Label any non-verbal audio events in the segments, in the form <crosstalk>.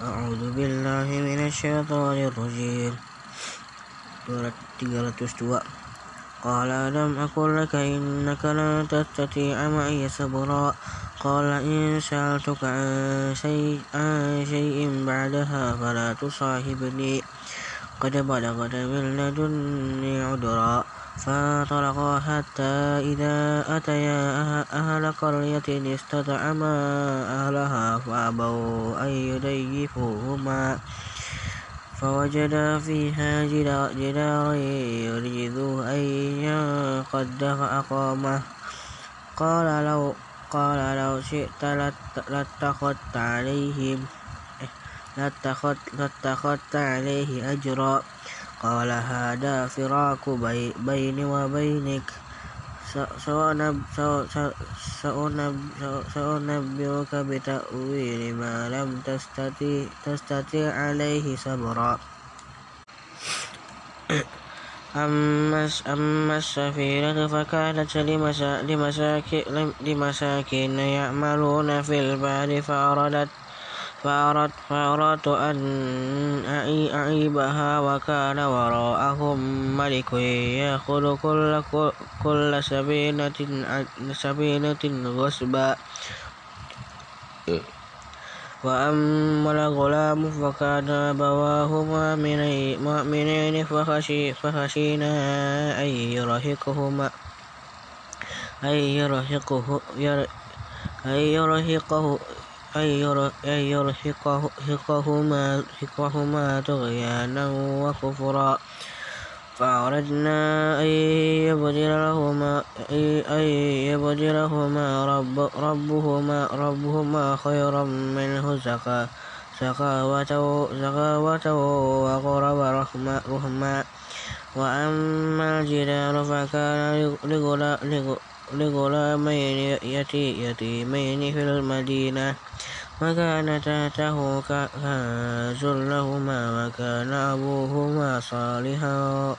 أعوذ بالله من الشيطان الرجيم. سورة 302 قال ألم أقل لك إنك لن تستطيع معي صبرا؟ قال إن سألتك عن شيء, عن شيء بعدها فلا تصاحبني. قد بلغت من لدني عذرا. فانطلقا حتى إذا أتيا أهل قرية استطعما أهلها فأبوا أن يضيفوهما. فوجدا فيها جدارا يريد أن ينقض فأقامه. قال لو قال لو شئت لاتخذت عليهم لاتخذت عليه أجرا. قال هذا فراق بيني وبينك. سأنبئك بتأويل ما لم تستطيع عليه صبرا. <coughs> أما السفينة فكانت لمساكين يعملون في البحر فأردت فأردت أن أعيبها وكان وراءهم ملك يأخذ كل, كل سفينة سفينة غصبا. وأما الغلام فكان أبواه مؤمنين فخشينا أن يرهقهما أن يرهقه أن يرهقهما طغيانا وكفرا. فأردنا أن يبدلهما أن يبدلهما ربهما ربهما خيرا منه سخاوة وقرب رحما وأما الجدار فكان لغلامين يتيمين في المدينة. وكان تحته كنز لهما وكان أبوهما صالحا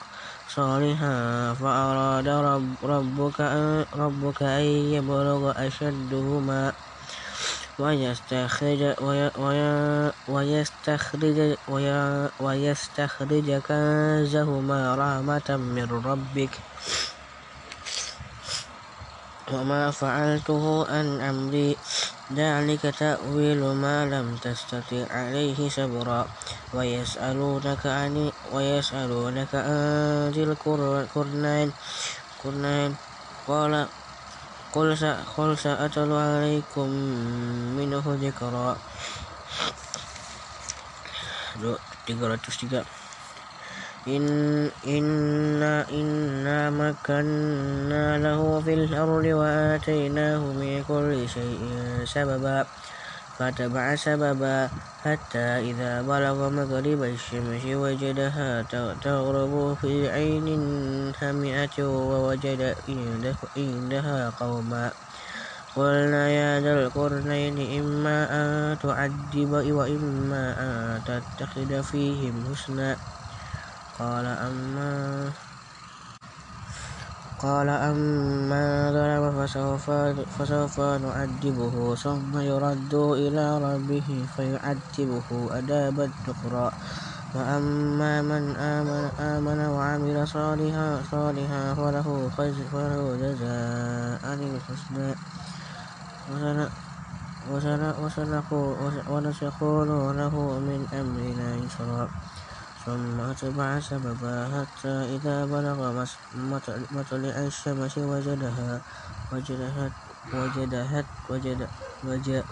صالحا. فأراد رب ربك أن, ربك أن يبلغ أشدهما ويستخرج ويستخرج ويستخرج كنزهما رحمة من ربك. وما فعلته عن أمري. ذلك تأويل ما لم تستطع عليه صبرا. ويسألونك عن ويسألونك عن ذي القرنين. قال قل سأتلو عليكم منه ذكرا. 303 إن إنا إنا مكنا له في الأرض وآتيناه من كل شيء سببا فتبع سببا حتى إذا بلغ مغرب الشمس وجدها تغرب في عين حمئة ووجد عندها قوما. قلنا يا ذا القرنين إما أن تعذب وإما أن تتخذ فيهم حسنا. قال أما قال أما ظلم فسوف, فسوف نعذبه ثم يرد إلى ربه فيعذبه عذابا نكرا وأما من آمن, آمن وعمل صالحا صالحا فله, فله جزاء الحسنى. ونسقول له من أمرنا يسرا. ثم أتبع سببا حتى إذا بلغ مطلع الشمس وجدها وجدها وجدها وجدها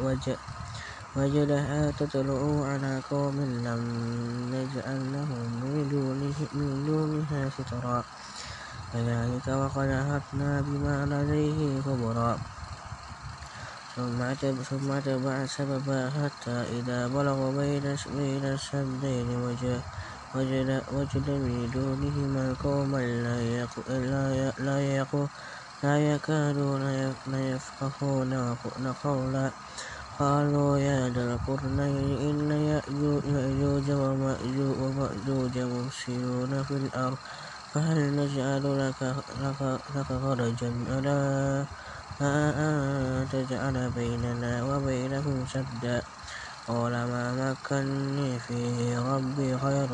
وجدها تطلع على قوم لم نجعل لهم من دونها سترا كذلك وقد أحطنا بما لديه خبرا. ثم أتبع سببا حتى إذا بلغ بين السدين وجه من دونهما قوما لا يكادون يفقهون قولا. قالوا يا ذا القرنين إن يأجوج ومأجوج مفسدون في الأرض فهل نجعل لك, لك, لك خرجا؟ على أن تجعل بيننا وبينهم سدا. قال ما مكني فيه ربي خير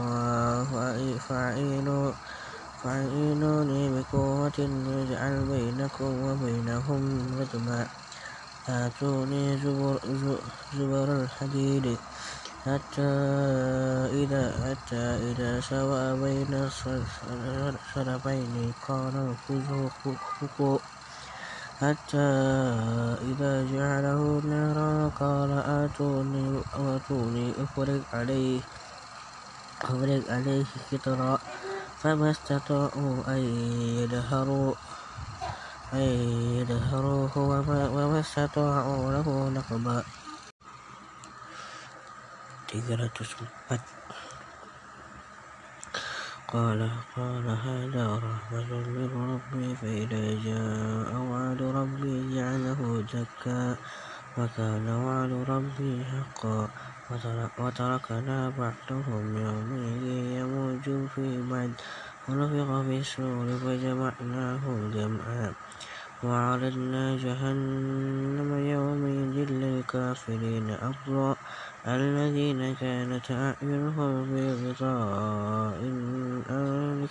فأعينوني بقوة نجعل بينكم وبينهم ردما آتوني زبر, زبر الحديد. حتى إذا حتى إذا سوى بين الصدفين قال خذوه حتى إذا جعله نارا قال آتوني آتوني أفرغ عليه أفرغ عليه قطرا فما استطاعوا أن يدهروا أن يدهروه وما استطاعوا له نقبا. 304 قال قال هذا رحمة من ربي فإذا جاء وعد ربي جعله دكا وكان وعد ربي حقا وتركنا بعضهم يومئذ يموج في بعد ونفخ في السور فجمعناهم جمعا وعرضنا جهنم يومئذ للكافرين أفضل الذين كانت أعينهم في غطاء عن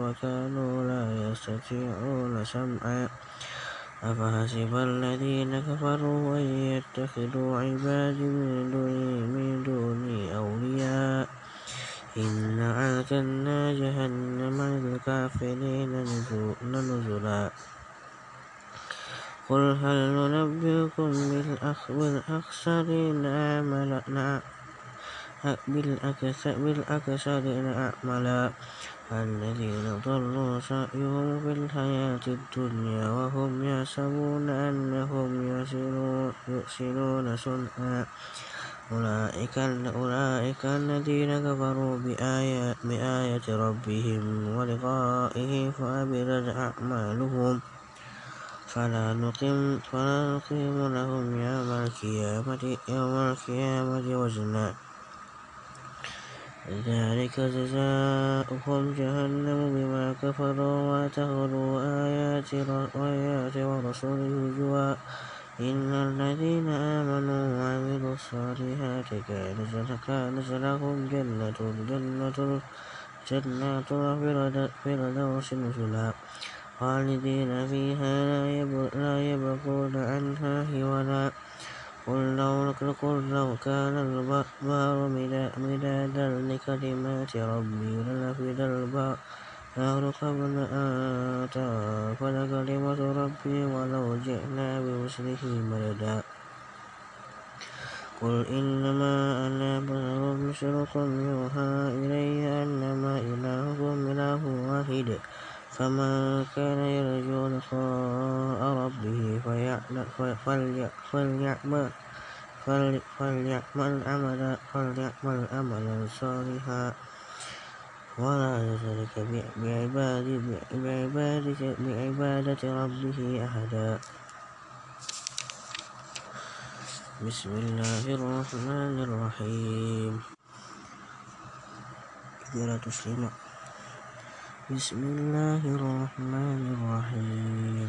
وكانوا لا يستطيعون سمعا. أفحسب الذين كفروا أن يتخذوا عبادي من دوني, من دوني أولياء. إنا أعتدنا جهنم للكافرين نزلا. قل هل ننبئكم بالأخسرين أعمالا بالأكثرين أعمالا الذين ضلوا سعيهم في الحياة الدنيا وهم يحسبون أنهم يحسنون صنعا. أولئك, أولئك الذين كفروا بآيات ربهم ولقائه فأبرد أعمالهم. فلا نقيم فلا نقيم لهم يوم القيامة يوم القيامة وزنا. ذلك جزاؤهم جهنم بما كفروا واتخذوا آيات آيات ورسوله هزوا. إن الذين آمنوا وعملوا الصالحات كانت لهم جنة جنة جنات الفردوس نزلا. خالدين فيها لا يبغون عنها حولا قل لو كان البحر مدادا لكلمات ربي لنفد البحر. قبل أن تنفد كلمة ربي ولو جئنا بمثله مددا قل إنما أنا بشر مثلكم يوحى إلي أنما إلهكم إله واحد. فمن كان يرجو لقاء ربه فليعمل فليعمل عملا فليعمل عملا صالحا. ولا يشرك بعبادة ربه أحدا. بسم الله الرحمن الرحيم. تسلم بسم الله الرحمن الرحيم.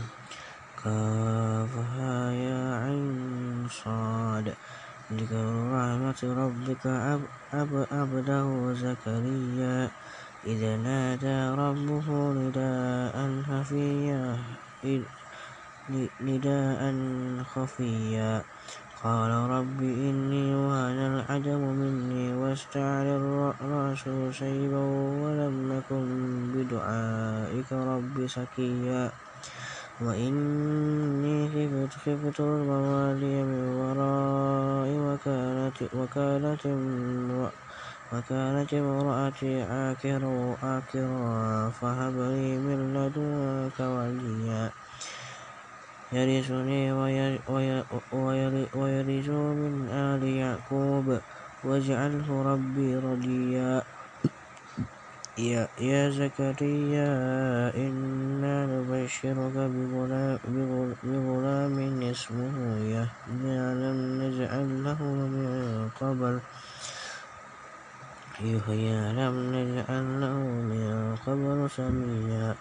كافها يا عين صاد. ذكر رحمة ربك أب أب أبده زكريا. إذا نادى ربه نداء خفيا نداء خفيا. قال رب إني وهن العدم مني واستعل الرأس شيبا ولم أكن بدعائك رب سكيا. وإني خفت خفت الموالي من ورائي وكانت وكانت وكانت امرأتي عاكرا عاكرا فهب لي من لدنك وليا. يرثني ويرث من آل يعقوب واجعله ربي رضيا. يا زكريا إنا نبشرك بغلام اسمه يحيى لم نجعل له من قبل. يحيى لم نجعل له من قبل سميا.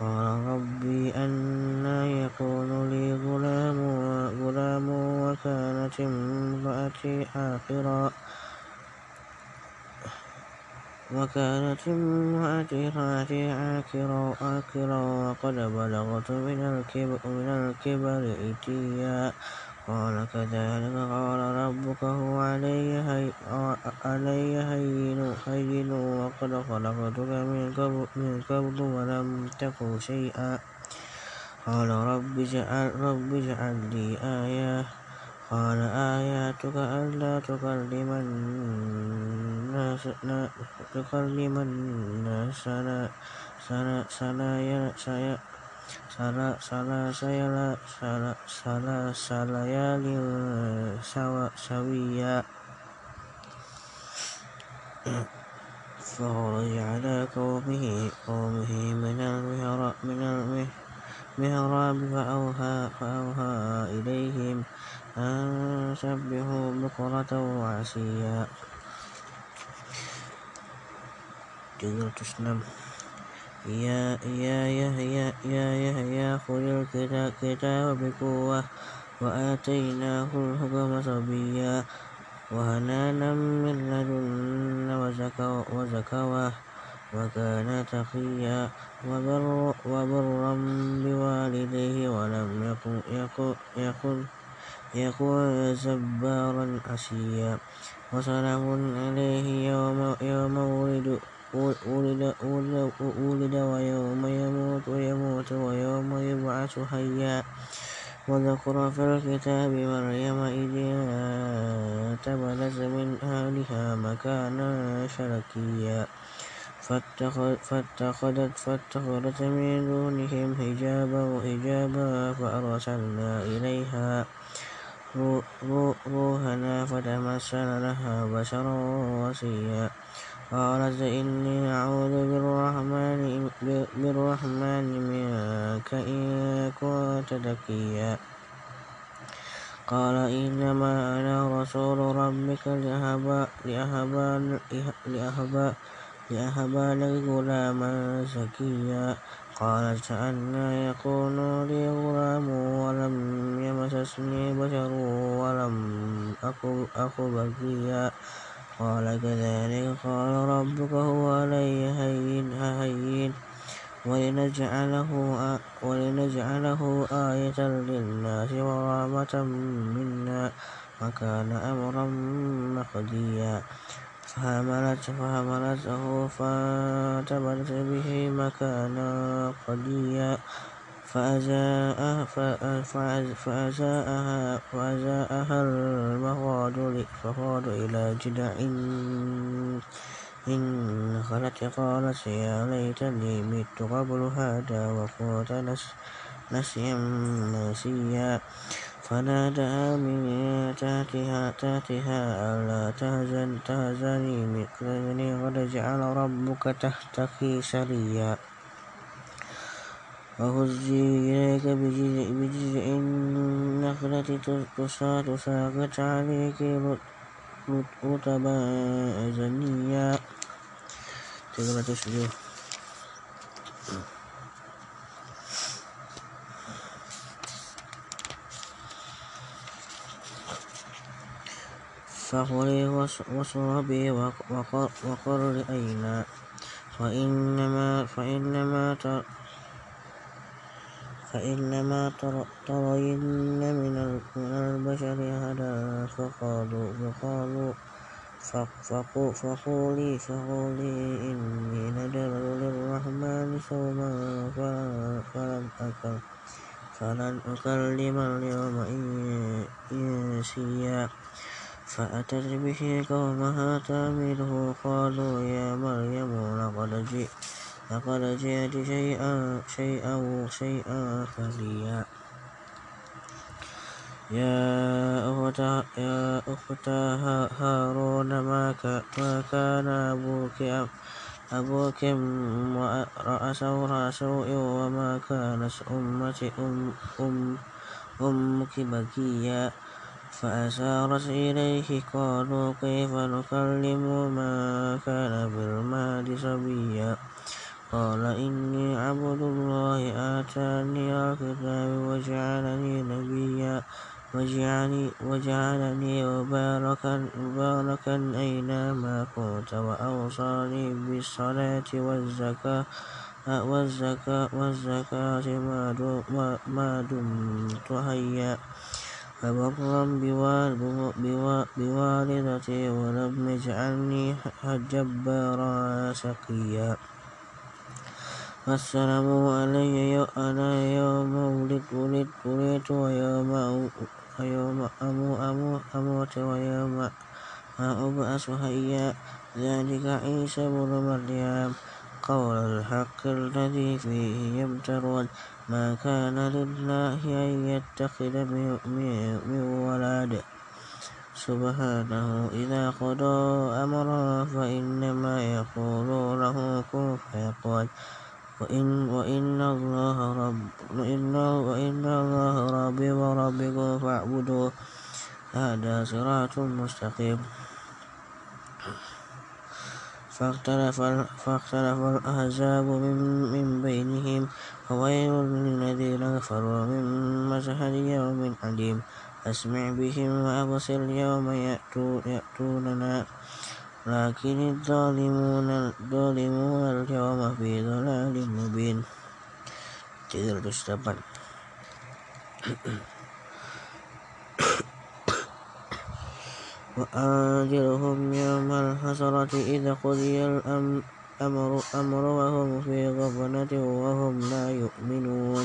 قال ربي أنا يكون لي غلام غلام وكانت امرأتي عاقرا وكانت امرأتي عاقرا عاقرا وقد بلغت من الكبر, من الكبر إتيا. قال كذلك قال ربك هو علي هين هين وقد خلقتك من قبل ولم تك شيئا قال رب اجعل رب اجعل لي آية قال آياتك ألا تكلم الناس تكلم الناس سنة سنة ثلاث ليال سويا. فخرج على قومه قومه من المهراب فأوهى, فأوهى إليهم أن سبحوا بكرة وعشيا. يا يا يحيى يا يحيى خذ الكتاب بقوة وآتيناه الحكم صبيا وهنانا من لدنا وزكوة وكان تقيا وبرا بوالديه ولم يكن, يكن, يكن جبارا عشيا وسلام عليه يوم, يوم ولد ولد, ولد ويوم يموت ويموت ويوم يبعث حيا وذكر في الكتاب مريم إذ انتبذت من أهلها مكانا شركيا فاتخذت فاتخذت من دونهم حجابا وحجابا فأرسلنا إليها روحنا فتمثل لها بشرا وسيا قالت إني أعوذ بالرحمن, بالرحمن منك إن كنت تقيا قال إنما أنا رسول ربك لأهب لأهب لأهب لك غلاما زكيا. قالت أنا يكون لي غلام ولم يمسسني بشر ولم أك بكيا. قال كذلك قال ربك هو علي هين هين. ولنجعله ولنجعله آية للناس ورحمة منا وكان أمرا مقضيا. فحملت فحملته فانتبذت به مكانا قديا فأزاءها المخاض إلى جذع النخلة قالت يا ليتني مت قبل هذا وكنت نسيا منسيا فنادى من تحتها تحتها ألا تهزن تهزني قد جعل ربك تحتك سريا. وهزي إليك بجذع النخلة تساقط عليك رطبا جنيا تقرأ تشجوه فخلي واشربي وقر عينا فإنما فإنما فإنما ترين من البشر أحدا فقالوا فقالوا فقولي فقولي إني نذرت للرحمن صوما فلن أكل فلن أكلم اليوم إنسيا. فأتت به قومها تعمله قالوا يا مريم لقد جئت. لقد جئت شيئا شيئا شيئا فريا يا أخت يا أخت هارون ما كان أبوك أبوك امرأ سوء وما كانت أمك أم أم أمك بكيا. فأشارت إليه قالوا كيف نكلم ما كان بالمال صبيا قال إني عبد الله آتاني الكتاب وجعلني نبيا وجعلني, وجعلني مباركا مباركا أينما كنت وأوصاني بالصلاة والزكاة والزكاة, والزكاة ما دمت حيا. وبرا بوالدتي ولم يجعلني جبارا شقيا. والسلام علي أنا يوم ولدت ويوم أموت ويوم أبعث حيا ذلك عيسى بن مريم. قول الحق الذي فيه يمترون ما كان لله أن يتخذ من ولد. سبحانه إذا قضى أمرا فإنما يقول له كن فيقول وإن, وإن الله رب وإن, وإن الله ربي وربكم فاعبدوه. هذا صراط مستقيم. فاختلف, فاختلف الأحزاب من, من بينهم فويل للذين كفروا من مشهد يوم عليم أسمع بهم وأبصر يوم يأتوننا. لكن الظالمون الظالمون اليوم في ضلال مبين. تقدر تشتغل وأنذرهم يوم الحسرة إذا قضي الأمر أمر وهم في غفلة وهم لا يؤمنون.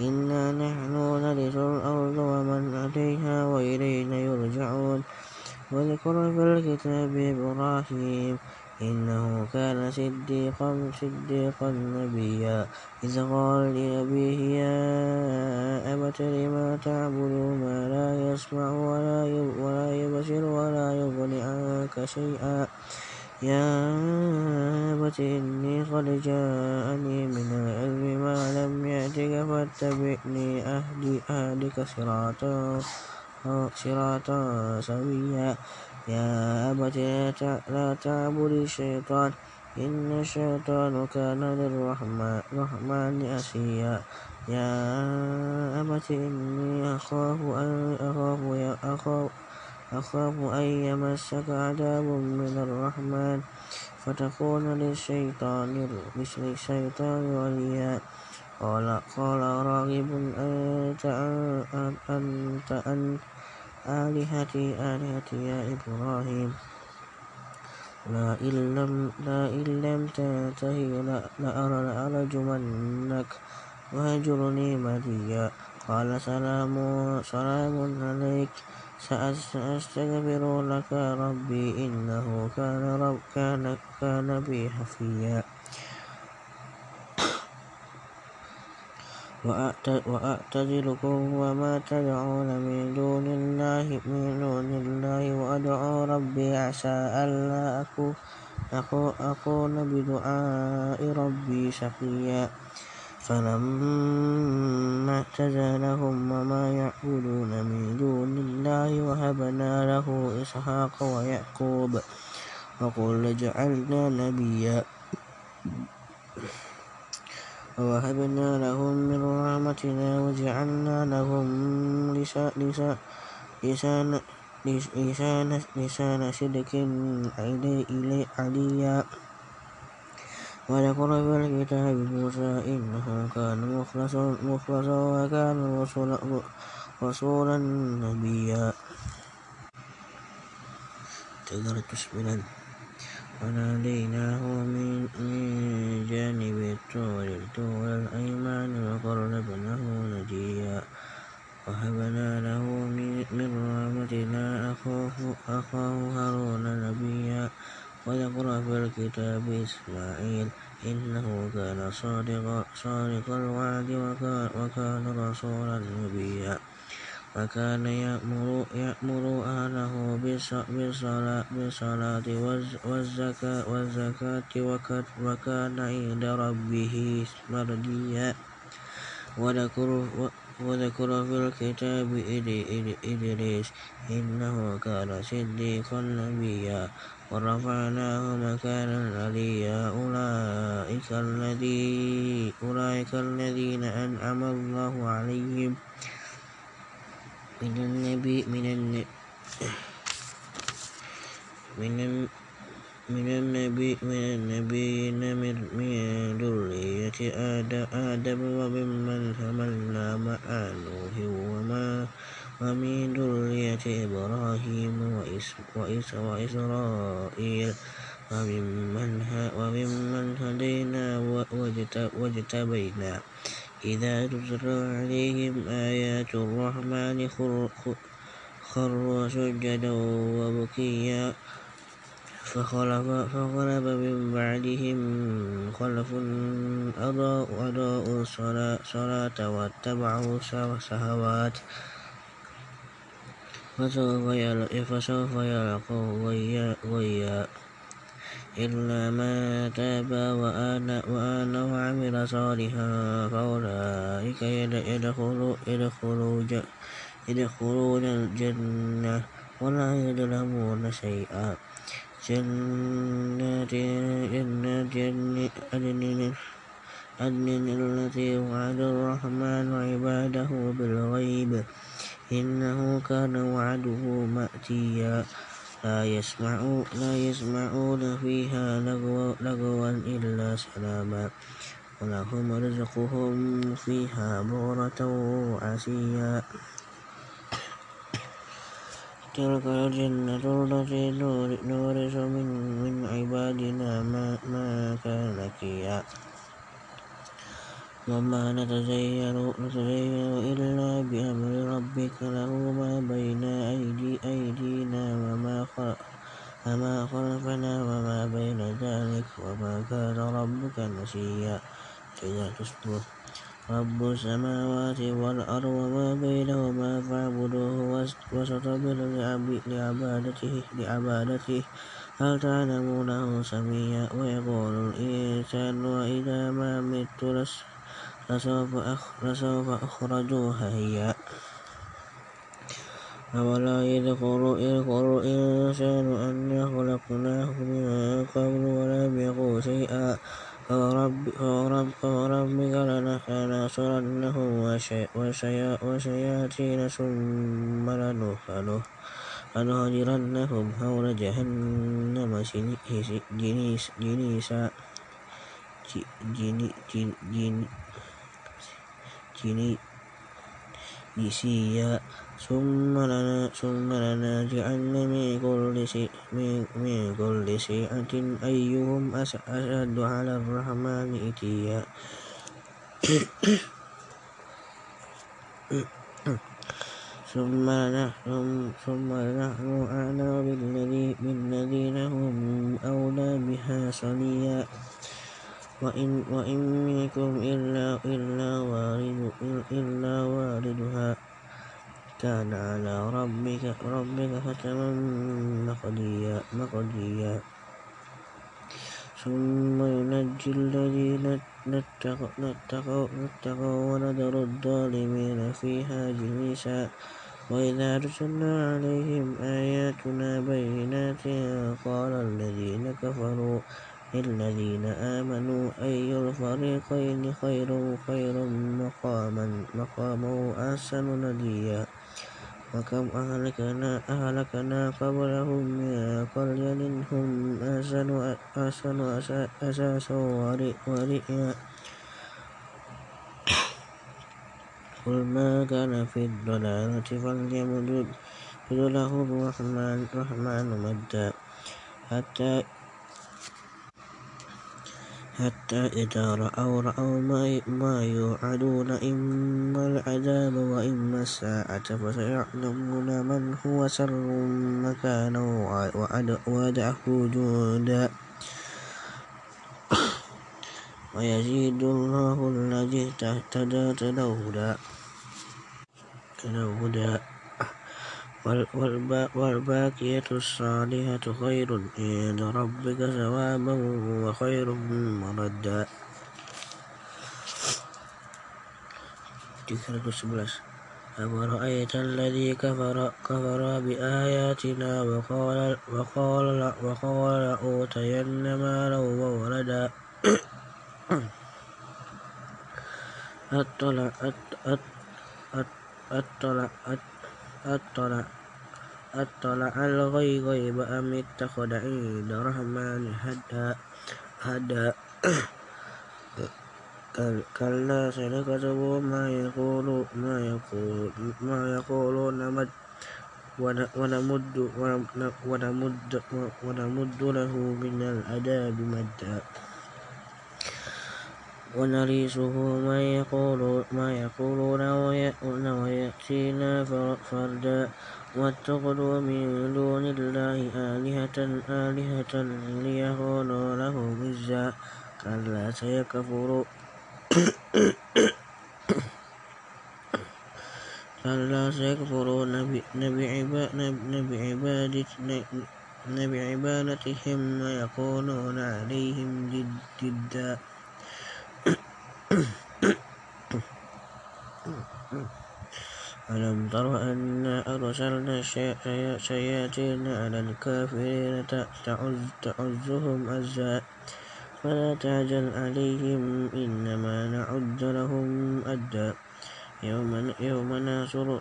إنا نحن نرث الأرض ومن عليها وإلينا يرجعون. واذكر في الكتاب إبراهيم إنه كان صديقا صديقا نبيا إذ قال لأبيه يا أبت لما تعبد ما لا يسمع ولا ولا يبصر ولا يغني عنك شيئا يا أبت إني قد جاءني من العلم ما لم يأتك فاتبعني أهدي أهدك صراطا صراطا سويا يا أبت لا تعبد الشيطان إن الشيطان كان للرحمن أسيا. يا أبت إني أخاف أن أخاف أخاف أخاف أن يمسك عذاب من الرحمن فتكون للشيطان للشيطان وليا. قال قال راغب أنت أنت أنت آلهتي آلهتي يا إبراهيم. لا إن لم لا إن لم تنتهي لأرجمنك وهجرني مليا قال سلام سلام عليك. سأستغفر لك ربي إنه كان رب كان كان بي حفيا. وأعتزلكم وما تدعون من دون الله من دون الله وأدعو ربي عسى ألا أكون بدعاء ربي شقيا. فلما اعتزلهم وما يعبدون من دون الله وهبنا له إسحاق ويعقوب وقل جعلنا نبيا. ووهبنا لهم من رحمتنا وجعلنا لهم لسان لسان صدق عليا. وذكر في الكتاب موسى إنه كان مخلصا مخلصا وكان رسولا, رسولا نبيا. تقدر تسمنا وناديناه من جانب الطور الطور الأيمن وقربناه نجيا. وهبنا له من رحمتنا أخاه هارون نبيا. وذكر في الكتاب إسماعيل إنه كان صادق الوعد وكان رسولا نبيا. وكان يأمر, يأمر أهله بالصلاة والزكاة, والزكاة وكان عند ربه مرضيا. وذكر في الكتاب إدريس إنه كان صديقا نبيا. ورفعناه مكانا عليا. أولئك, أولئك الذين أنعم الله عليهم. من النبي من النبي من من النبي من النبيين من ذرية آدم وممن حملنا مع نوح وما ومن ذرية إبراهيم وإسرائيل. وممن هدينا واجتبينا. إذا تتلى عليهم آيات الرحمن خروا سجدا وبكيا فخلف, فخلف من بعدهم خلف أضاءوا الصلاة واتبعوا الشهوات فسوف يلقوا غيا إلا من تاب وآن وعمل صالحا فأولئك يدخلون الجنة ولا يظلمون شيئا. جنات جنات عدن التي وعد الرحمن عباده بالغيب إنه كان وعده مأتيا. لا يسمعون, لا يسمعون فيها لغوا إلا سلاما. ولهم رزقهم فيها بغرة وعشيا. تلك الجنة التي نورث من, من عبادنا ما, ما كان كيا وما نتزين, نتزين إلا بأمر ربك له ما بين أيدي أيدينا وما وما خلفنا وما بين ذلك وما كان ربك نسيا. رب السماوات والأرض وما بينهما فاعبدوه واستبر لعبادته, لعبادته. هل تعلم له سميا ويقول الإنسان وإذا ما مت لسوف أخرج حيا أولا يذكر الإنسان أنا خلقناه من قبل ولم يكن شيئا. فوربك لنحصرنهم وشياطين ثم لنهجرنهم حول جهنم جنيسا جنيسيا ثم لننازعن من كل شيعة أيهم أشد على الرحمن إتيا. ثم نحن أعلم بالذين هم أولى بها صليا. وإن منكم إلا واردها. كان على ربك ربك حتما مقضيا ثم ينجي الذين اتقوا ونذر الظالمين فيها جليسا. وإذا أرسلنا عليهم آياتنا بينات قال الذين كفروا للذين آمنوا أي الفريقين خير خير مقاما مقاما وأحسن نديا. وكم أهلكنا أهلكنا قبلهم من قرية هم أحسن أحسن أساسا ورئيا قل ما كان في الضلالة فليمدد له الرحمن الرحمن مدا. حتى حتى إذا رأوا رأوا ما يوعدون إما العذاب وإما الساعة. فسيعلمون من هو شر مكانا وأضعف جندا <coughs> ويزيد الله الذي اهتدى تلهدى والباقية الصالحات خير عند ربك ثوابا وخير مردا. 311 أفرأيت الذي كفر, كفر بآياتنا وقال, وقال, وقال لأوتين مالا وولدا. أطلع أطلع أطلع أطلع الغيب أم اتخذ عند الرحمن هدى هدى <coughs> كلا سنكتب ما يقول ما يقول ما يقولون ونمد ونمد ونمد له من العذاب مدا. ونريسه ما يقول ما يقولون ويأتينا فردا. واتخذوا من دون الله آلهة آلهة ليكونوا له عزا كلا سيكفرون كلا سيكفرون بعبادتهم ويكونون عليهم ضدا <coughs> ألم تر أنا أرسلنا الشياطين على الكافرين تعزهم أزا. فلا تعجل عليهم إنما نعد لهم أدا. يوم, يوم ناصر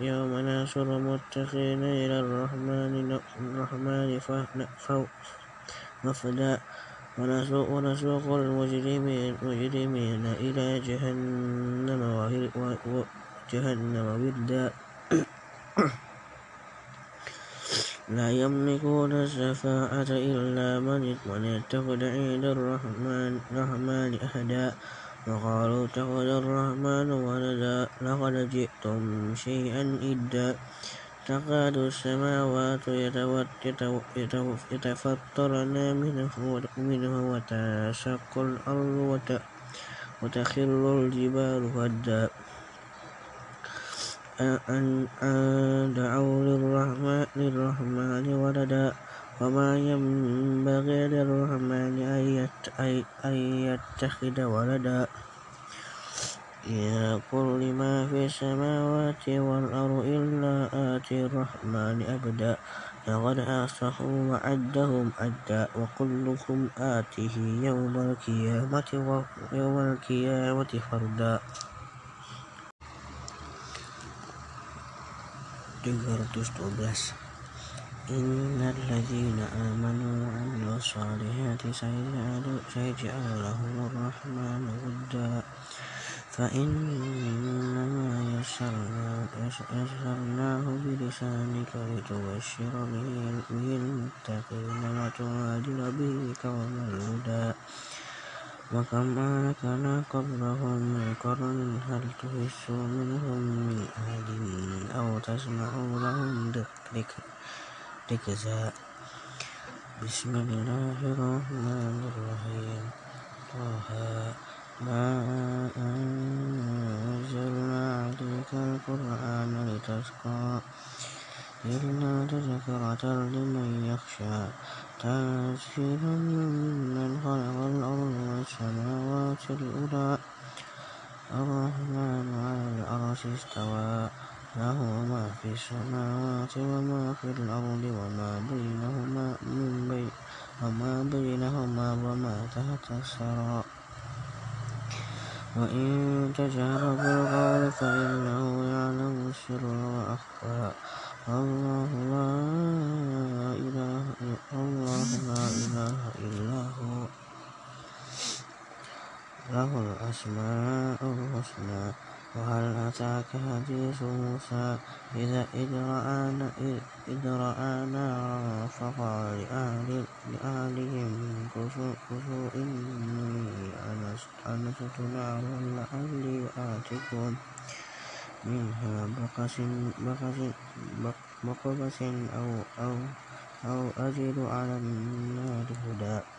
يوم ناصر متقين إلى الرحمن الرحمن وفدا ونسوق, المجرمين مجرمين إلى جهنم وجهنم وردا. <clears throat> لا يملكون الشفاعة إلا من اتخذ عند الرحمن رحمن أحدا. وقالوا اتخذ الرحمن ولدا لقد جئتم شيئا إدا. تكاد السماوات يتفطرن منه وتشق الأرض وتخر الجبال هدا. أن دعوا للرحمن ولدا. وما ينبغي للرحمن أن يتخذ ولدا. يا كل ما في السماوات والأرض إلا آتي الرحمن أبدا لقد أحصهم وعدهم عدا وكلكم آتيه يوم القيامة يوم القيامة فردا. 312 Innal ladzina amanu wa amilu salihati sayaj'alu lahumur فإنما يسرناه بلسانك لتبشر به المتقين وتغادر به قوما لدى وكم أهلكنا قبلهم من قرن هل تحس منهم من أحد أو تسمع لهم ركزا بسم الله الرحمن الرحيم. طه ما أنزلنا عليك القرآن لتشقى إلا تذكرة لمن يخشى تنزيلا ممن خلق الأرض والسماوات الأولى الرحمن على العرش استوى له ما في السماوات وما في الأرض وما بينهما من بين وما بينهما وما تحت الثرى وإن تجهر بالقول فإنه يعلم السر وأخفى الله لا إله الله لا إله إلا هو له الأسماء الحسنى وهل أتاك حديث موسى إذا إذ رأى نارا فقال لأهلهم كثوا إني أنست نارا لعلي آتكم منها بقس بقبس أو, أو, أو أجد على النار هدى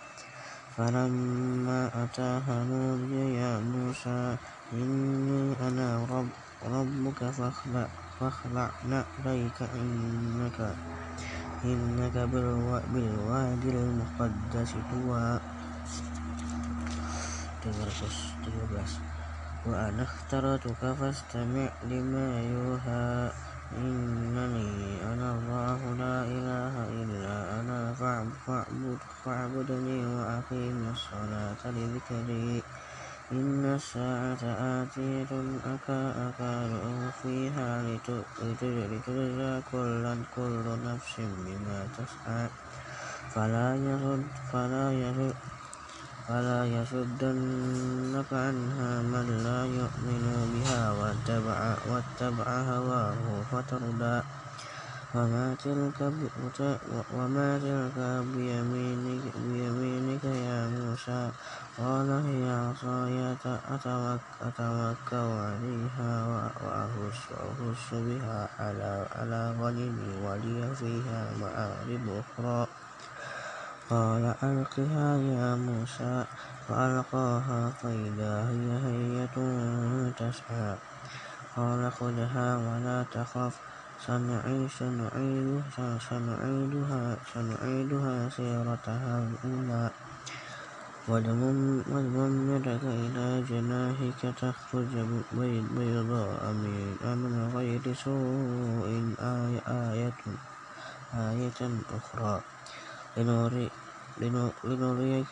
فلما أتاها نودي يا موسى إني أنا رب ربك فاخلع فاخلع نعليك إنك إنك بالوادي المقدس طوى. 13 وأنا اخترتك فاستمع لما يوحى إنني أنا الله لا إله إلا أنا فاعبد فاعبدني وأقيم الصلاة لذكري. إن الساعة آتية أكاد أخفيها لتجزى كل نفس بما تسعى. فلا يصد فلا يصد فلا يصدنك عنها من لا يؤمن بها واتبع, واتبع هواه فتردى. وما تلك وما تلك بيمينك, بيمينك يا موسى. قال هي عصاي أتوكل عليها وأهش بها على غنمي ولي فيها مآرب أخرى. قال ألقها يا موسى فألقاها فإذا هي هية تسعى. قال خذها ولا تخف. سنعيدها سنعيدها سيرتها الأولى. واضمم إلى جناحك تخرج بيضاء من غير سوء. آية آية أخرى. لنريك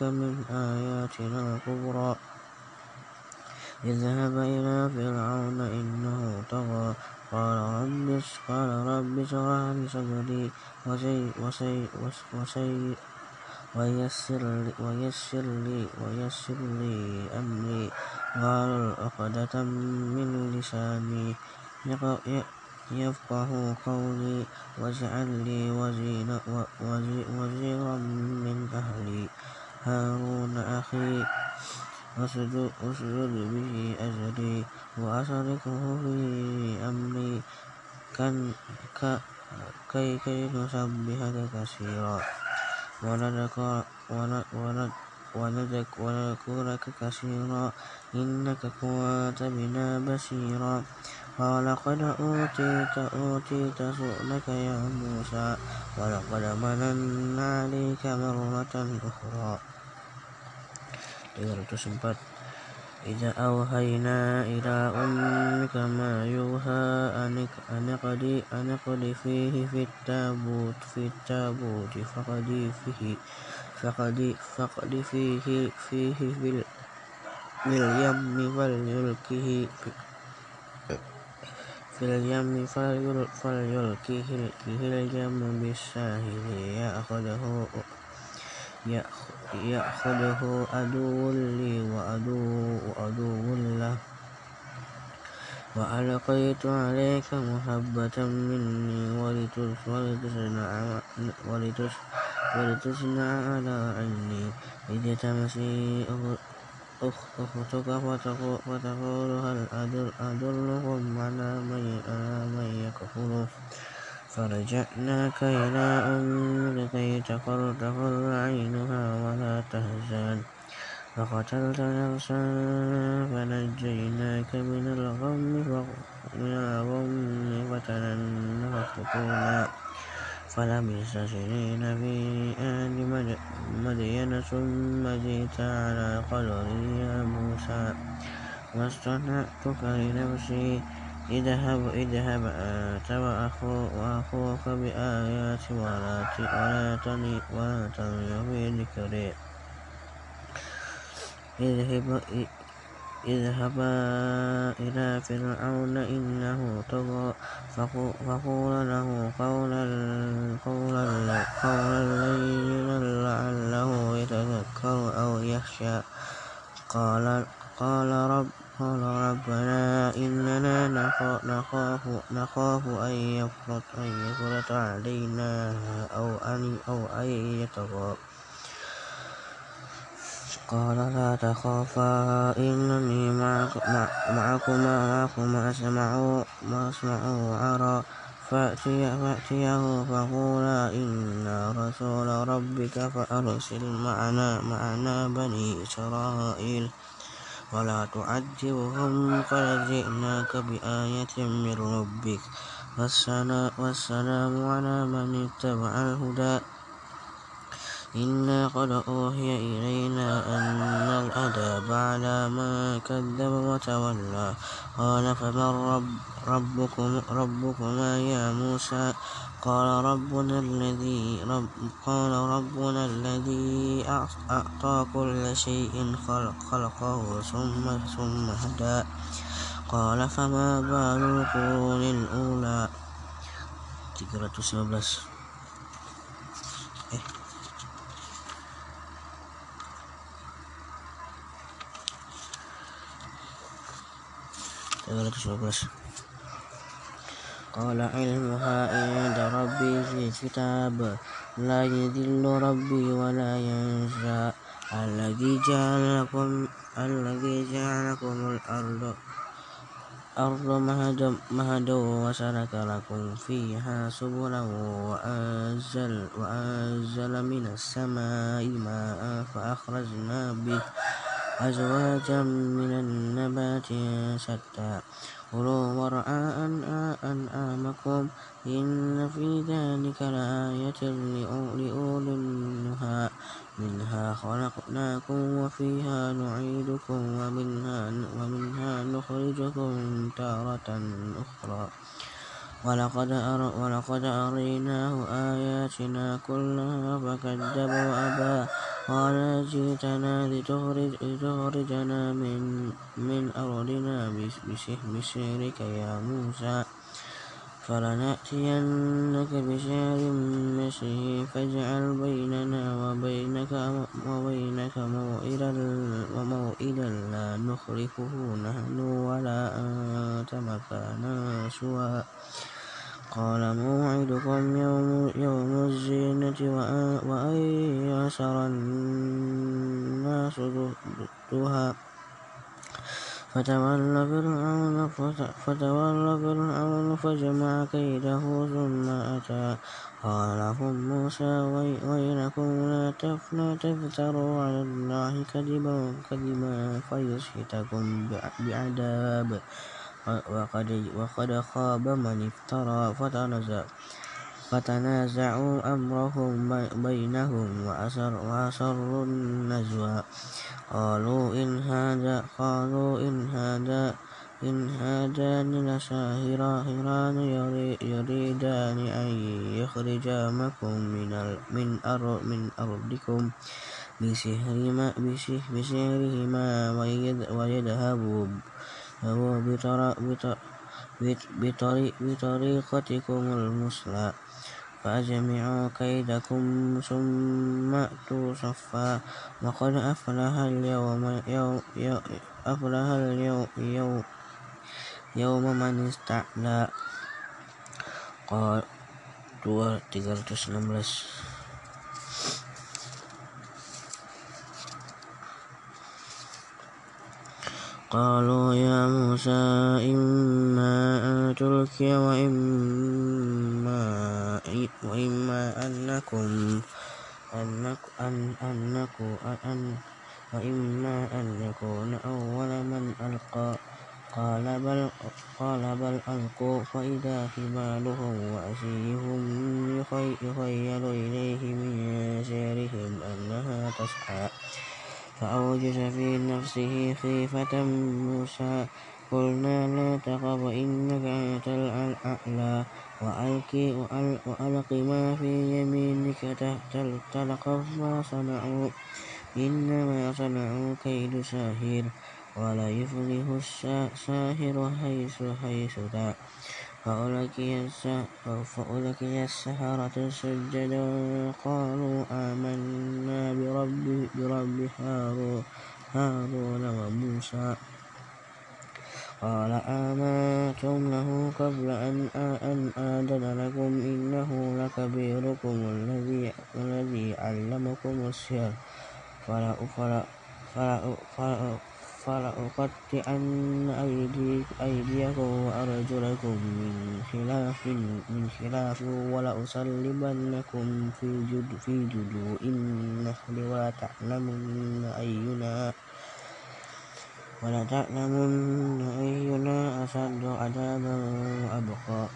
من آياتنا الكبرى اذهب إلى فرعون إنه طغى. قال رب قال رب اشرح لي صدري ويسر لي ويسر لي ويسر لي أمري. واحلل عقدة من لساني. يفقه قولي واجعل لي وزيرا من أهلي. هارون أخي أسجد به أجري وأشركه في أمري. كي كي نسبحك كثيرا. ونذكرك كثيرا. إنك كنت بنا بصيرا. قال قد أوتيت أوتيت سؤلك يا موسى ولقد مننا عليك مرة أخرى. إذا أوهينا إلى أمك ما يوحى أن اقضي فيه في التابوت في التابوت فقد فيه فقد فقد فيه فيه في اليم فليلقه. في اليم فليلقه اليم بالساهل يأخذه عدو لي وعدو له. وألقيت عليك محبة مني ولتصنع على عيني إذ تمشي أختك فتقول هل أدلكم على من يكفر فرجعناك إلى أمك كي تقر عينها ولا تهزن فقتلت نفسا فنجيناك من الغم فتننا فلبث سنين في أهل مدين ثم جئت على قدري يا موسى. واصطنعتك لنفسي. اذهب اذهب أنت وأخوك بآياتي ولا تني في ذكري اذهبا إلى فرعون إنه طغى فقولا له قولا لينا لعله يتذكر أو يخشى. قال رب قال ربنا إننا نخاف أن يفرط علينا أو أن يطغى. قال لا تخافا إنني معكما معكما أسمع وأرى فأتيه فقولا إنا رسول ربك فأرسل معنا معنا بني إسرائيل. ولا تعذبهم قد جئناك بآية من ربك. والسلام على من اتبع الهدى. إنا قد أوحي إلينا أن العذاب على من كذب وتولى قال فمن رب ربكم ربكما يا موسى قال ربنا الذي رب قال ربنا الذي أعطى كل شيء خلق خلقه ثم ثم هدى قال فما بال القرون الأولى 319 قال علمها عند ربي في كتاب لا يذل ربي ولا ينسى الذي جعل لكم الذي جعل لكم الأرض أرض مهدا وسلك لكم فيها سبلا وأنزل, وأنزل من السماء ماء فأخرجنا به. أزواجا من النبات شتى. كلوا وارعاء أنعامكم إن في ذلك لآية لأولي النهى. منها خلقناكم وفيها نعيدكم ومنها, ومنها نخرجكم تارة أخرى. ولقد, أر ولقد أريناه آياتنا كلها فكذب وأبى قال جئتنا لتخرج لتخرجنا من من أرضنا بسحرك يا موسى. فلنأتينك بشعر مثله فاجعل بيننا وبينك وبينك موئلا وموئلا لا نخلفه نحن ولا أنت مكانا سوى. قال موعدكم يوم, يوم الزينة وأن يسر الناس ضحى فتولى فرعون فتولى فرعون فجمع كيده ثم أتى. قال لهم موسى ويلكم لا تفتروا على الله كذبا كذبا فيسحتكم بعذاب. وقد, وقد خاب من افترى فتنازعوا أمرهم بينهم وأسروا النجوى. قالوا إن هذا قالوا إن هذا إن هذان لساهران يريدان أن يخرجاكم من من من أرضكم. بسحرهما ويذهبوا بطريقتكم المثلى فأجمعوا كيدكم ثم أتوا صفا وقد أفلح اليوم يوم أفلح اليوم يوم, يوم من استعلى قال 316 قالوا يا موسى إما أن تلقي وإما وإما أنكم أنكم أن أنكم أن وإما أن يكون أول من ألقى. قال بل قال بل ألقوا فإذا حبالهم وعصيهم يخيل إليه من سيرهم أنها تسعى. فأوجس في نفسه خيفة موسى. قلنا لا تخف إنك أنت الأعلى. وألق ما في يمينك تلقف ما صنعوا. إنما صنعوا كيد ساهر ولا يفلح الساهر حيث حيث فألقي السحرة سجدا قالوا آمنا برب, برب هارون وموسى. قال آمنتم له قبل أن أن آذن لكم إنه لكبيركم الذي الذي علمكم السحر. فلا فلا فلا فلأقطعن أيديكم وأرجلكم من خلاف من خلاف ولأصلبنكم في في جذوع النخل ولتعلمن أينا ولتعلمن أينا أشد عذابا وأبقى.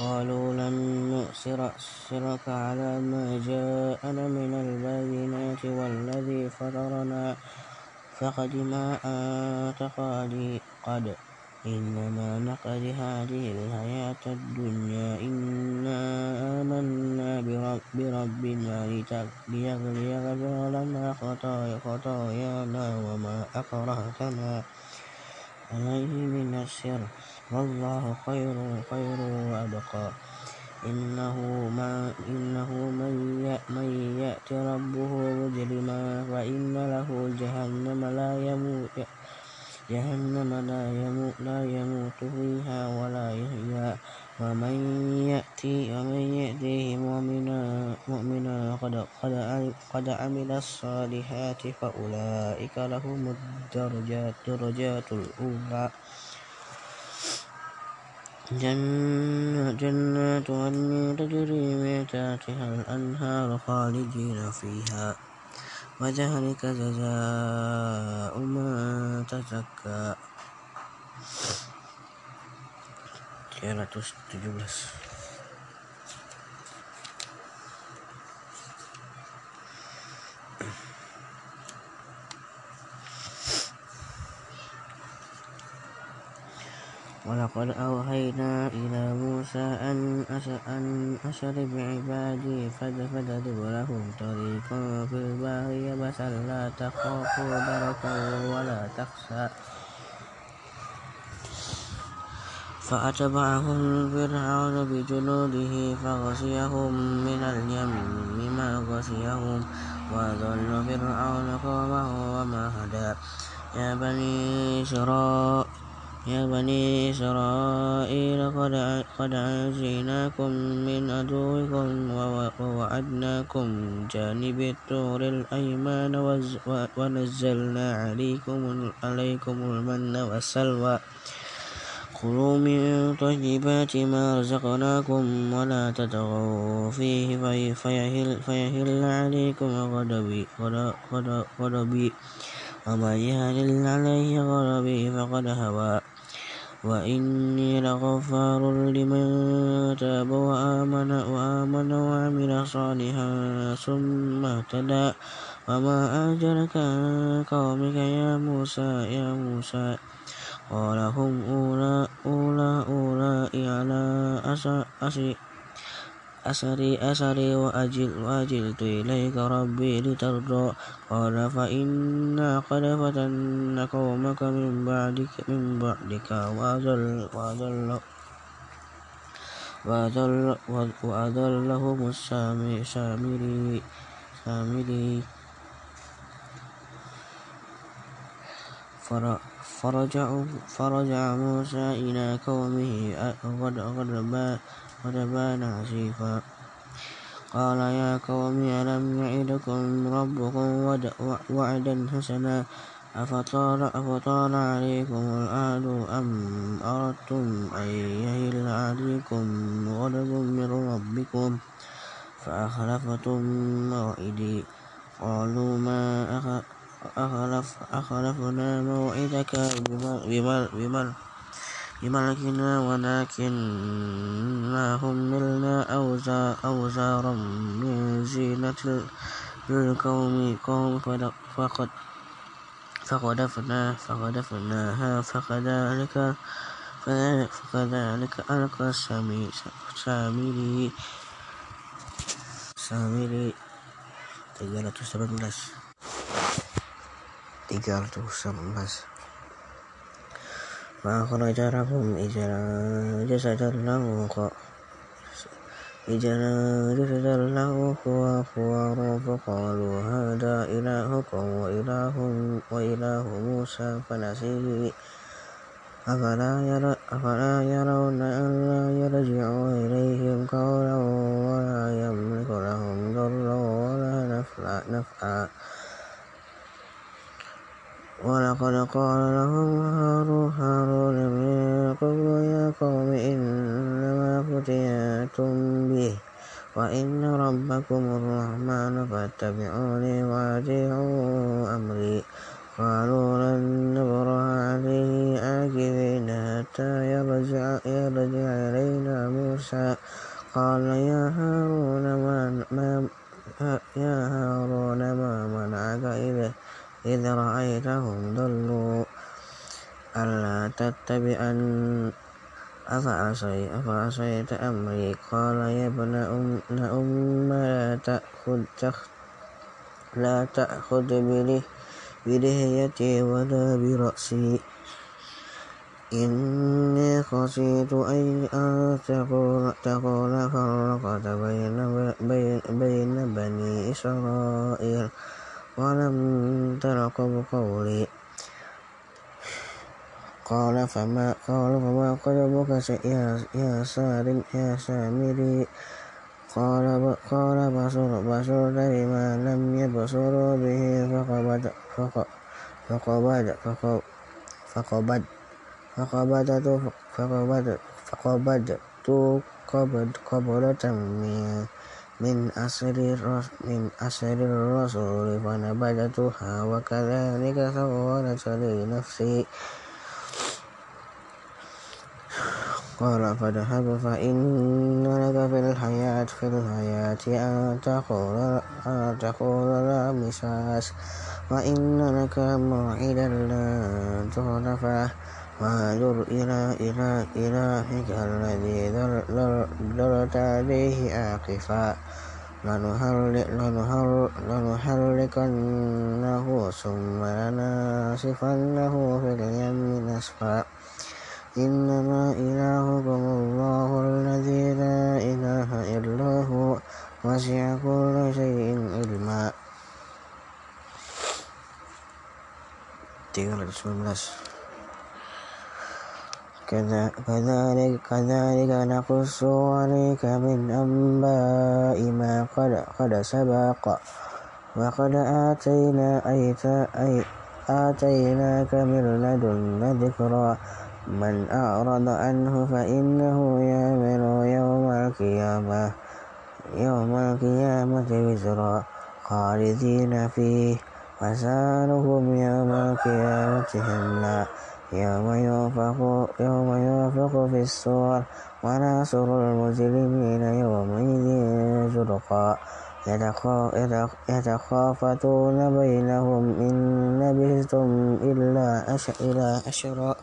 قالوا لن نؤثرك على ما جاءنا من البينات والذي فطرنا فقد ما أنت قد إنما نقضي هذه الحياة الدنيا. إنا آمنا بربنا ليغفر لنا خطايانا وما أكرهتنا عليه من السر والله خير خير وأبقى. إنه من يأت ربه مجرما فإن له جهنم لا يموت جهنم لا يموت فيها ولا يحيا. ومن يأتيه مؤمنا قد عمل الصالحات فأولئك لهم الدرجات الأولى. جنات عدن تجري من تحتها الأنهار خالدين فيها. وذلك جزاء من تزكى. 317 ولقد أوحينا إلى موسى أن أسر بعبادي فاضرب لهم طريقا في البحر يبسا لا تخاف دركا ولا تخشى. فأتبعهم فرعون بجنوده فغشيهم من اليم ما غشيهم وأضل فرعون قومه وما هدى. يا بني إسرائيل يا بني إسرائيل قد أنجيناكم من عدوكم ووعدناكم جانب الطور الأيمان ونزلنا عليكم, عليكم المن والسلوى. كلوا من طيبات ما رزقناكم ولا تطغوا فيه فيهل, فيهل عليكم غضبي غضبي. ومن يهلل عليه غضبي فقد هوى. وإني لغفار لمن تاب وآمن وآمن وعمل صالحا ثم اهتدى. وما أجرك عن قومك يا موسى يا موسى. قال هم أولى أولى أولئك على أسر أسري أسري وأجل وأجلت إليك ربي لترضى. قال فإنا قد فتنا قومك من بعدك من بعدك وأضل وأضل وأضل وأضلهم السامري سامري فرجع فرجع موسى إلى قومه غضبان عسيفا قال يا قوم ألم يعدكم ربكم وعدا حسنا؟ أفطال, أفطال عليكم الأهل أم أردتم أن يهل عليكم غضب من ربكم فأخلفتم موعدي. قالوا ما أخلف أخلفنا موعدك بمن بملكنا ولكننا حملنا أوزارا من زينة القوم قوم فقد فقدفنا فقدفناها فكذلك فكذلك ألقى سامري سامري 317 317 فأخرج لهم جسدا له جسدا له خوار فقالوا هذا إلهكم وإله وإله موسى فنسيه. أفلا يرون ألا يرجع إليهم قولا ولا يملك لهم ضرا ولا نفعا. ولقد قال لهم هارون فتنتم به وإن ربكم الرحمن فاتبعوني وأطيعوا أمري قالوا لن نبرح عليه عاكفين حتى يرجع, يرجع إلينا موسى قال يا هارون ما يا هارون ما منعك إذ رأيتهم ضلوا ألا تتبعن أفعصيت أمري؟ قال يا ابن أم لا تأخذ لا تأخذ بلحيتي ولا برأسي. إني خشيت أن تقول فرقت بين بني إسرائيل. ولم ترقب قولي. قال فما قال فما قلبك يا سالم يا سامري. قال قال بصر بصرت بما لم يبصروا به فقبض فقبض فقبض فقبضت فقبضت فقبضت قبضة من من أثر من أثر الرسول فنبذتها وكذلك سولت لي نفسي قال فاذهب فإن لك في الحياة في الحياة أن تقول أن تقول لا مساس وإن لك موعدا لن تخلفه وانظر إلى إلى إلهك الذي ظلت عليه عاكفا لنحرقنه ثم لنسفنه في اليم نسفا. إنما إلهكم الله الذي لا إله إلا هو وسع كل شيء علما. 319 كذلك كذلك نقص عليك من أنباء ما قد قد سبق وقد آتينا آتيناك من لدنا ذكرا. من أعرض عنه فإنه يعمل يوم القيامة يوم القيامة وزرا خالدين فيه. وسألهم يوم القيامة حملا يوم ينفخ في الصور. ونحشر المجرمين يومئذ زرقا. يتخافتون بينهم إن لبثتم إلا أشرا.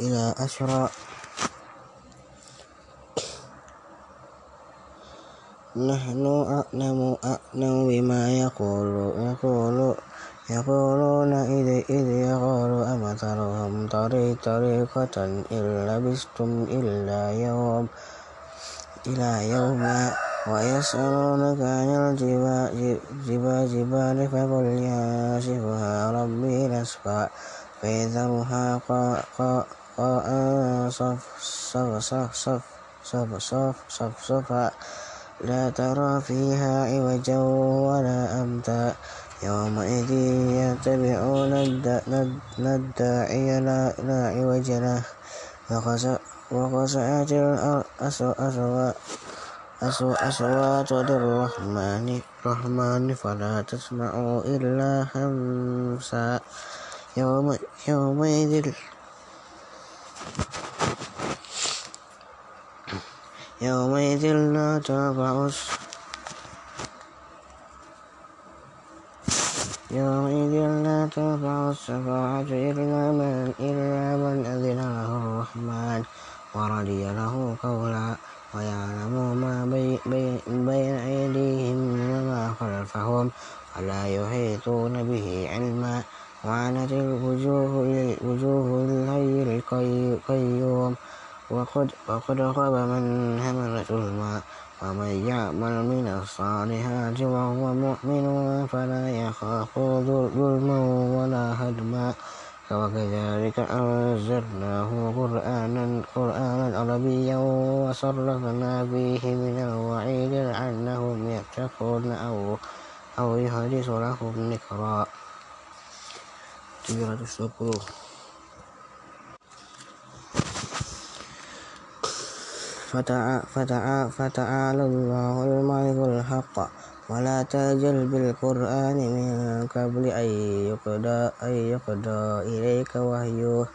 إلى أشرا نحن أعلم أعلم بما يقول يقول يقولون إذ إذ يقول أمثلهم طريقة إن لبثتم إلا يوم إلى يوم ويسألونك عن الجبال فقل ينسفها ربي نسفا فيذرها قاء صفصفا لا ترى فيها عوجا ولا أمتا. يومئذ يتبعون الداعي لا عوج له. وخشعت الأصوات للرحمن فلا تسمع إلا همسا يومئذ يومئذ لا تنفع يومئذ لا تنفع الشفاعة إلا من إلا من أذن له الرحمن ورضي له قولا ويعلم ما بين أيديهم وما خلفهم ولا يحيطون به علما. وعنت الوجوه للحي القيوم وقد خاب من حمل ظلما ومن يعمل من الصالحات وهو مؤمن فلا يخاف ظلما ولا هدما وكذلك أنزلناه قرآنا قرآنا عربيا وصرفنا فيه من الوعيد لعلهم يتقون أو أو يحدث لهم ذكرا. 320 فتعالى الله الملك الحق. ولا تعجل بالقرآن من قبل أن يقضى, أن يقضى إليك وحيه.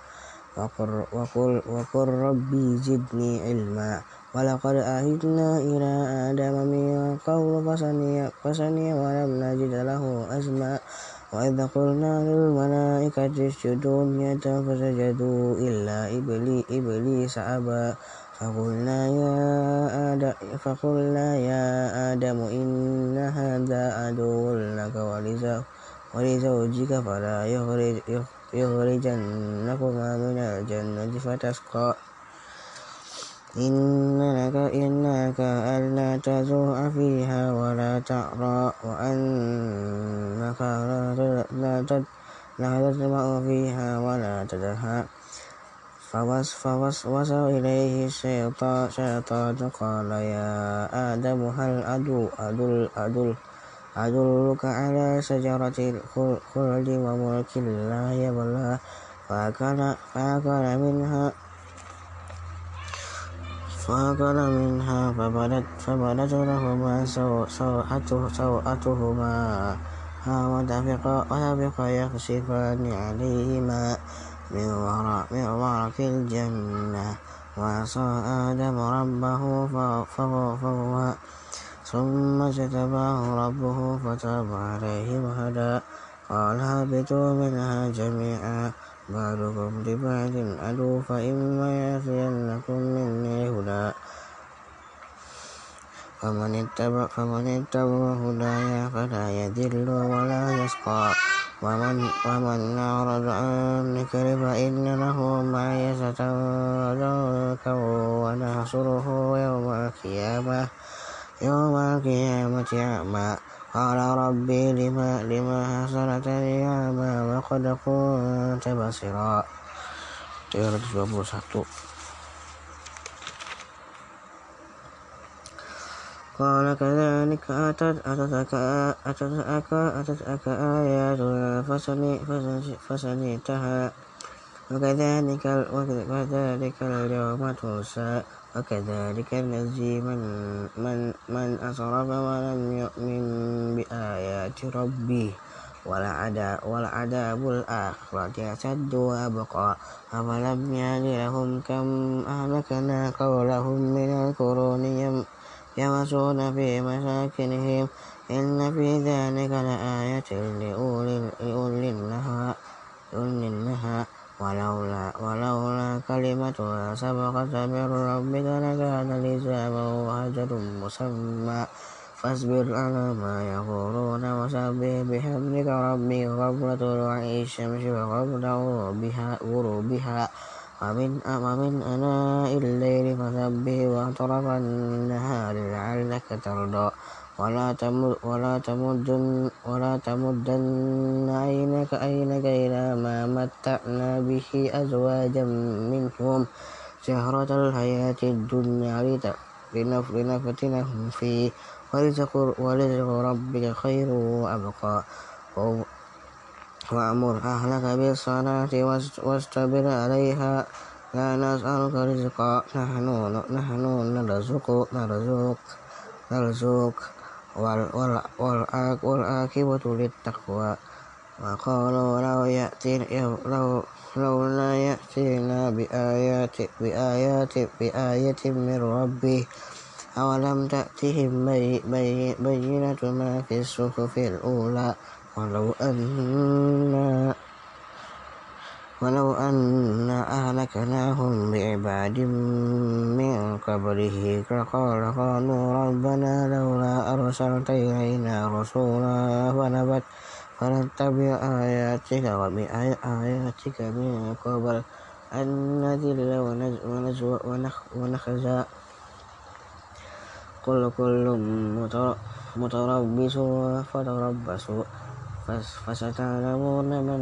وقل, وقل, وقل ربي زدني علما. ولقد عهدنا إلى آدم من قبل فسني ولم نجد له أزما. وإذ قلنا للملائكة اسجدوا لآدم فسجدوا إلا إبليس أبى فقلنا يا آدم, فقلنا يا آدم إن هذا عدو لك ولزوجك فلا يخرجنكما من الجنة فتشقى إن لك إنك ألا تجوع فيها ولا تعرى وأنك لا تجمع فيها ولا تدهى فوسوس إليه الشيطان قال يا آدم هل أدل أدل أدل أدلك على شجرة الخلد وملك لا يبلى فأكل منها فأكل منها فبدت, فبدت لهما سوءتهما. وطفقا يخسفان عليهما من ورق الجنة. وعصى آدم ربه فغوى ثم اجتباه ربه فتاب عليه وهدى. قال هبطوا منها جميعا. بعضكم لبعض عدو فإما يأتينكم مني هدى. فمن اتبع فمن اتبع هدايا فلا يذل ولا يشقى. ومن ومن أعرض عن ذكري فإن له معيشة ضنكا ونحشره يوم القيامة يوم القيامة أعمى قال ربي لما لما حسنتني أعمى وقد كنت بصيرا. 321 قال كذلك أتت أتتك أتتك أتتك آياتنا فسنيتها وكذلك وكذلك اليوم تنسى وكذلك نجزي من من من أسرف ولم يؤمن بآيات ربه. ولعذاب الآخرة أشد وأبقى. أفلم يهد لهم كم أهلكنا قولهم من القرون يمشون في مساكنهم. إن في ذلك لآية لأولي النهى ولولا, ولولا كلمة سبقت من ربك لكان لزاما وأجل مسمى. فاصبر على ما يقولون وسبح بحمدك ربك قبل طلوع الشمس وقبل غروبها ومن ومن أناء الليل فسبح وأطراف النهار لعلك ترضى. ولا تمد ولا تمدن ولا تمدن عينك عينك إلى ما متعنا به أزواجا منهم. شهرة الحياة الدنيا لنفتنهم فيه. ورزق ربك خير وأبقى. وأمر أهلك بالصلاة واستبر عليها. لا نسألك رزقا. نحن نحن نرزق نرزق نرزق والعاقبة للتقوى. وقالوا لو يأتي لو لولا يأتينا بآيات بآيات بآية من ربه. أولم تأتهم بينة ما في الصحف الأولى؟ ولو أنا ولو أنا أهلكناهم بعباد من قبله لقال قالوا ربنا لولا أرسلت إلينا رسولا فنبت فنتبع آياتك وبآياتك من قبل أن نذل ونخزى. قل كل متربص فتربصوا فستعلمون من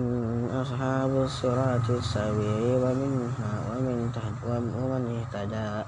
أصحاب الصراط السبيل ومنها ومن تحت ومن اهتدى